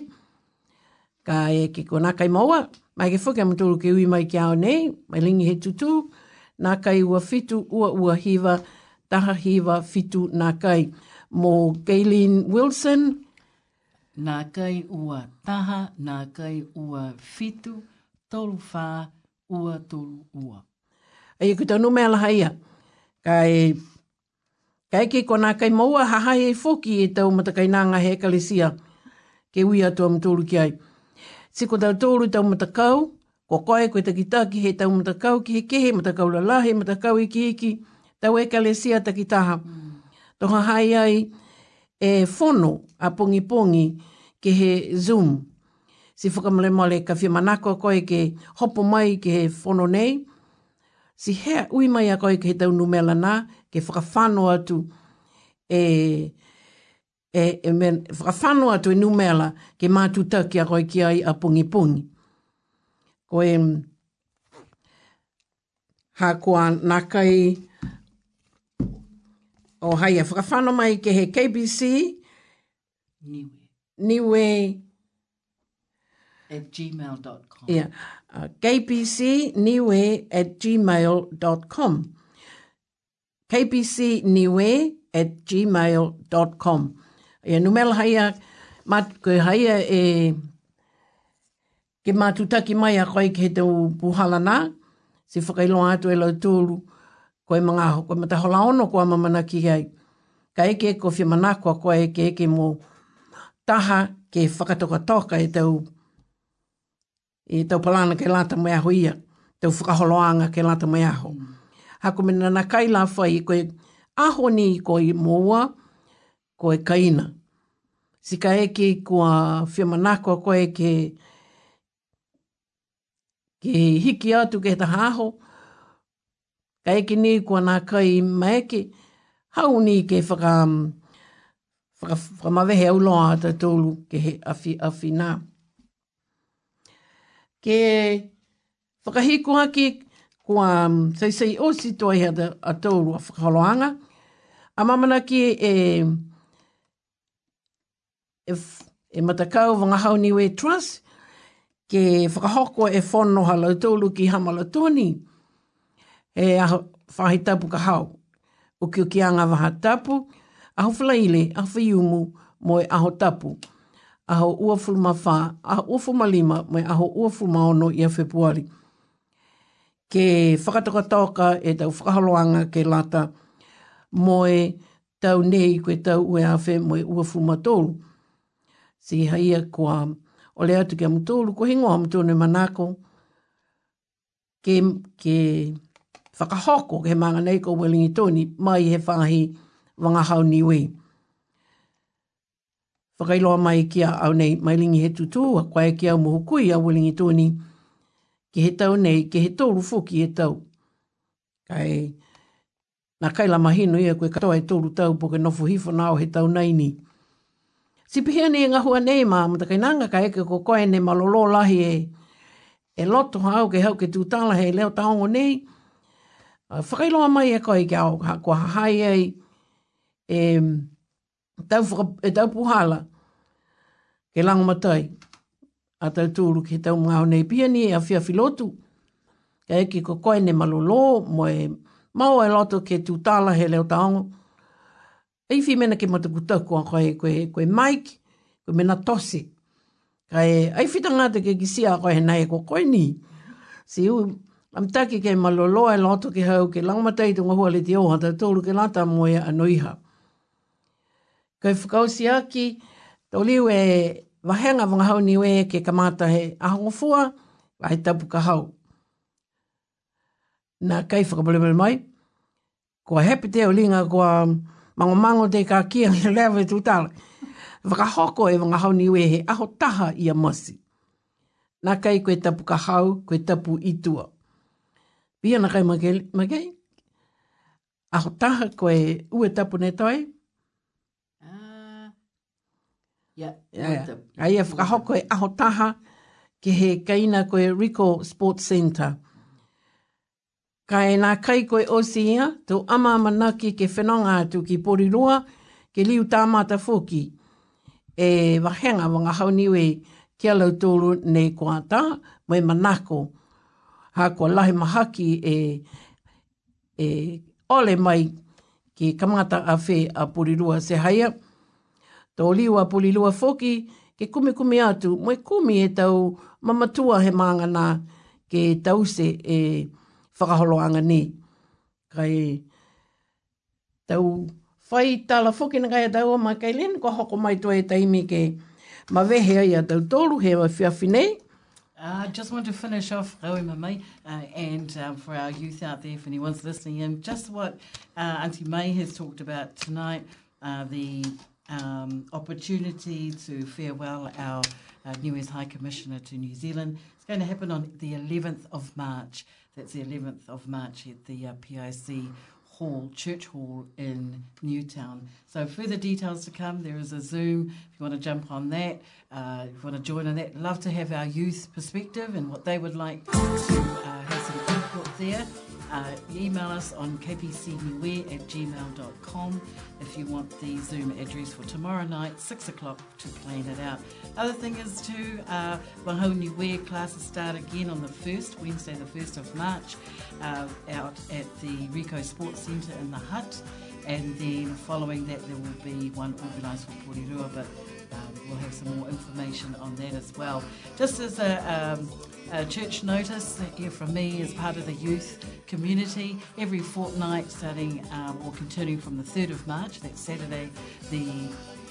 ka e ke ko nākai maua, mai ke whuke am tūru ki ui mai ki ao nei, mai lingi he tutu, nākai ua fitu, ua ua hiva, taha hiva fitu nākai. Mo Gaylene Wilson. Nākai ua taha, nākai ua fitu, tolu whā, ua tolu ua. Ai e koe tau nu mela hei ka e Kai ke kona kai maua hahai e foki e tau matakainanga he kalesia. Ke ui atua mtoulu ki ai. Siko tau tōru tau matakau, ko koe koe takitaki he tau matakau ki he kehe, matakau la lahe, matakau i e ki iki, tau e kalesia takitaha. Mm. Toha hai ai e fono a pongi pongi ke he zoom. Si whakamale male ka manako koe ke hopo mai ke he fono nei, si hea ui mai a koe ke tau numela nā, ke whakawhano atu e, e, e men, whakawhano atu e numela ke mātu tau ki a koe ki ai a pungi pungi. Koe hā kua nākai o hai e whakawhano mai ke he KBC niwe, niwe at gmail.com. Yeah uh, kpcniwe at gmail.com. kpcniwe at gmail.com. Ia numel haia, mat, koe haia e ke mātutaki mai a koe ke he tau puhala nā, si whakailoa atu e lau tūru, koe mga ho, koe mata hola ono koe mamana ki hei. Ka eke ko whi manako a koe eke eke mō taha ke whakatoka toka e te puhala e tau palana ke lata mai aho ia, tau whakaholoanga ke lata mai aho. Hako mena na kai la whai, koe aho ni koe moua, koe kaina. Sika eke kua whiamanako, koe e ke, ke hiki atu ke ta haho, ka eke ni kua nā kai maeke, hau ni ke whaka, whaka, whaka mawehe au loa ata tōlu ke afi, Nā ke whakahikoa ki kua mm, sei sei o si toi hea te a tōrua whakaloanga. A mamana ki e, e, e matakau wanga hauniwe trust, ke whakahoko e whono ha lautolu ki hamala tōni, e a whahi tapu ka hau. O ki o ki anga waha tapu, aho whalaile, aho whiumu, moe aho Aho tapu aho ua fuluma wha, aho ua fuluma lima, mai aho ua fuluma ono ia Februari. Ke whakataka tauka e tau whakaloanga ke lata moe tau nei koe tau ue awhe moe ua fuluma tōru. Si haia kua ole atu ke amutōru, ko hingoa amutōru e manako, ke, ke whakahoko ke manga nei ko Wellington mai he whahi wangahau niwi. Wellington whakailoa mai kia au nei mailingi he tutu, a kwae kia moho kui a wilingi tūni, ki he tau nei, ki he tōru fōki he tau. Kai, nā kaila mahino ia koe katoa he tōru tau, poke nofu hifo nāo he tau nei ni. Si pihia ni e ngahua nei mā, mata kai nanga ka eke ko koe ne malolo lahi e, e loto hao ke hau ke tūtala he leo taongo nei, whakailoa mai e koe ki au, ko hahai e, e, tau, whaka, e tau puhala ke lango matai. A tau tūru ke tau mga honei pia ni e a fia filotu. Ka e ki kokoe ne malolo mo e mau e loto ke tū tāla he leo taongo. E mena ke matakutau kua koe, koe, koe Mike, koe mena tosi. Ka e ai fita ngāte ke kisia koe he nai e kokoe ni. Si u, am taki ke malolo e loto ke hau ke lango matai tunga hua le te oha tau tūru ke lata mo e anuiha. Kei whakausi aki, tau liu e wahenga wanga hau ni we ke kamata he ahongo fua, wahi tapu ka hau. Nā kei whakapolemele mai, kua hepi te o linga kua mango mango te ka kia ni lewe tu tala. Whakahoko e wanga hau ni we he aho taha i a masi. Nā kei koe tapu ka hau, koe tapu i tua. Pia nā kei magei, magei. Aho taha koe ue tapu ne toi, Yeah, yeah. Ai e hoko e aho taha ke he kaina koe Rico Sports Center. Ka e nā kai koe o ia, tō ama manaki ke whenonga atu ki Porirua, ke liu tā mata fōki. E wahenga wanga hauniwe ki lau tōru nei kua tā, mai manako. Ha kua lahi mahaki e, e ole mai ki kamata a whē a Porirua se Se haia. Tau liwa puli lua foki ke kume kume atu, moe kumi e tau mamatua he maanga nā ke tause e whakaholoanga ni. Kai tau whai tala foki na kai atau ma kai len kua hoko mai tua e taimi ke ma wehe ai a tau tolu he wa fiafi nei. I uh, just want to finish off Rawi Mamai uh, and um, for our youth out there, if anyone's listening in, just what uh, Auntie May has talked about tonight, uh, the um, opportunity to farewell our uh, newest High Commissioner to New Zealand. It's going to happen on the 11th of March. That's the 11th of March at the uh, PIC Hall, Church Hall in Newtown. So further details to come. There is a Zoom if you want to jump on that, uh, if you want to join on that. Love to have our youth perspective and what they would like to uh, have some input there. Uh, email us on kpcbeware at gmail.com if you want the Zoom address for tomorrow night, 6 o'clock, to plan it out. Other thing is too, uh, Wahoni Wear classes start again on the 1st, Wednesday the 1st of March, uh, out at the Rico Sports Centre in the Hut. And then following that, there will be one organised for Porirua, but um, we'll have some more information on that as well. Just as a um, church notice that you from me as part of the youth community every fortnight starting um, or continuing from the 3rd of March, that's Saturday, the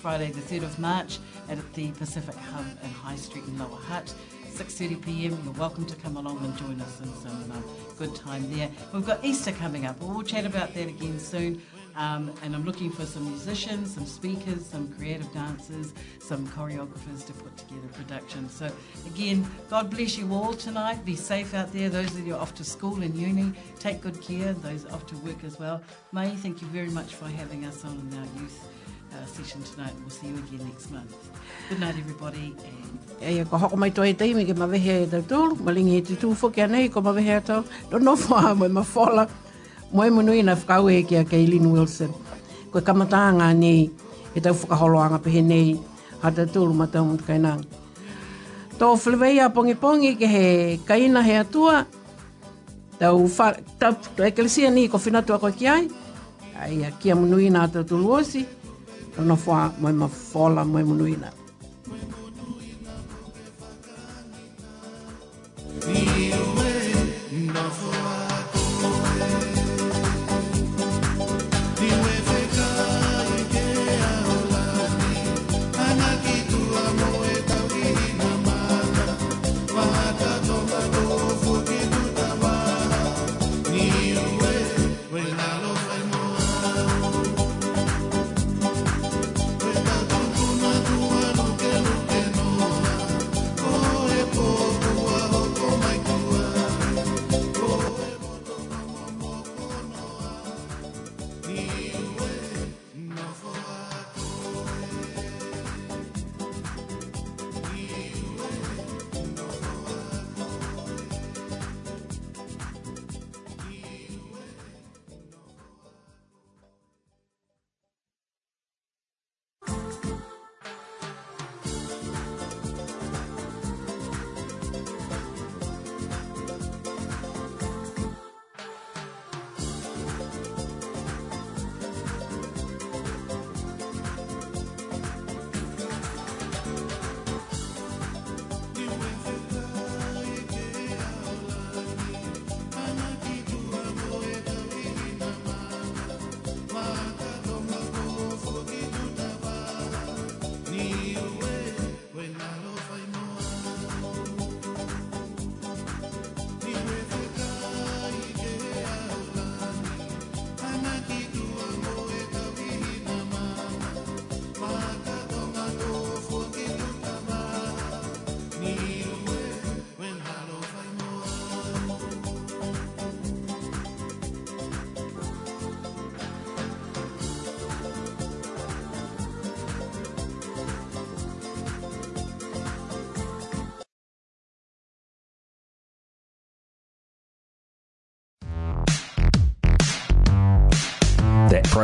Friday the 3rd of March at the Pacific Hub in High Street in Lower Hutt. 6.30pm, you're welcome to come along and join us in some uh, good time there. We've got Easter coming up, we'll chat about that again soon. Um, and I'm looking for some musicians, some speakers, some creative dancers, some choreographers to put together productions. So again, God bless you all tonight. Be safe out there. Those of you off to school and uni, take good care. Those off to work as well. May, thank you very much for having us on our youth uh, session tonight. We'll see you again next month. Good night, everybody. And... Ia ko hoko mai toi tei me ke mawehe e tau tūru, malingi e te tūwhokia nei ko mawehe atau, no no whaha mai mawhola. moe munu ina whakau e kia Kaylin Wilson. Koe kamata ngā nei, e tau whakaholoanga pehe nei, hata tūru matau mtu kainang. Tō whilewei a pongi pongi ke he kaina he atua, tau whakau eklesia ni ko whinatua koe ki ai, ai a kia munu ina hata tūru osi, tono whā moe ma whola moe munu ina. Moe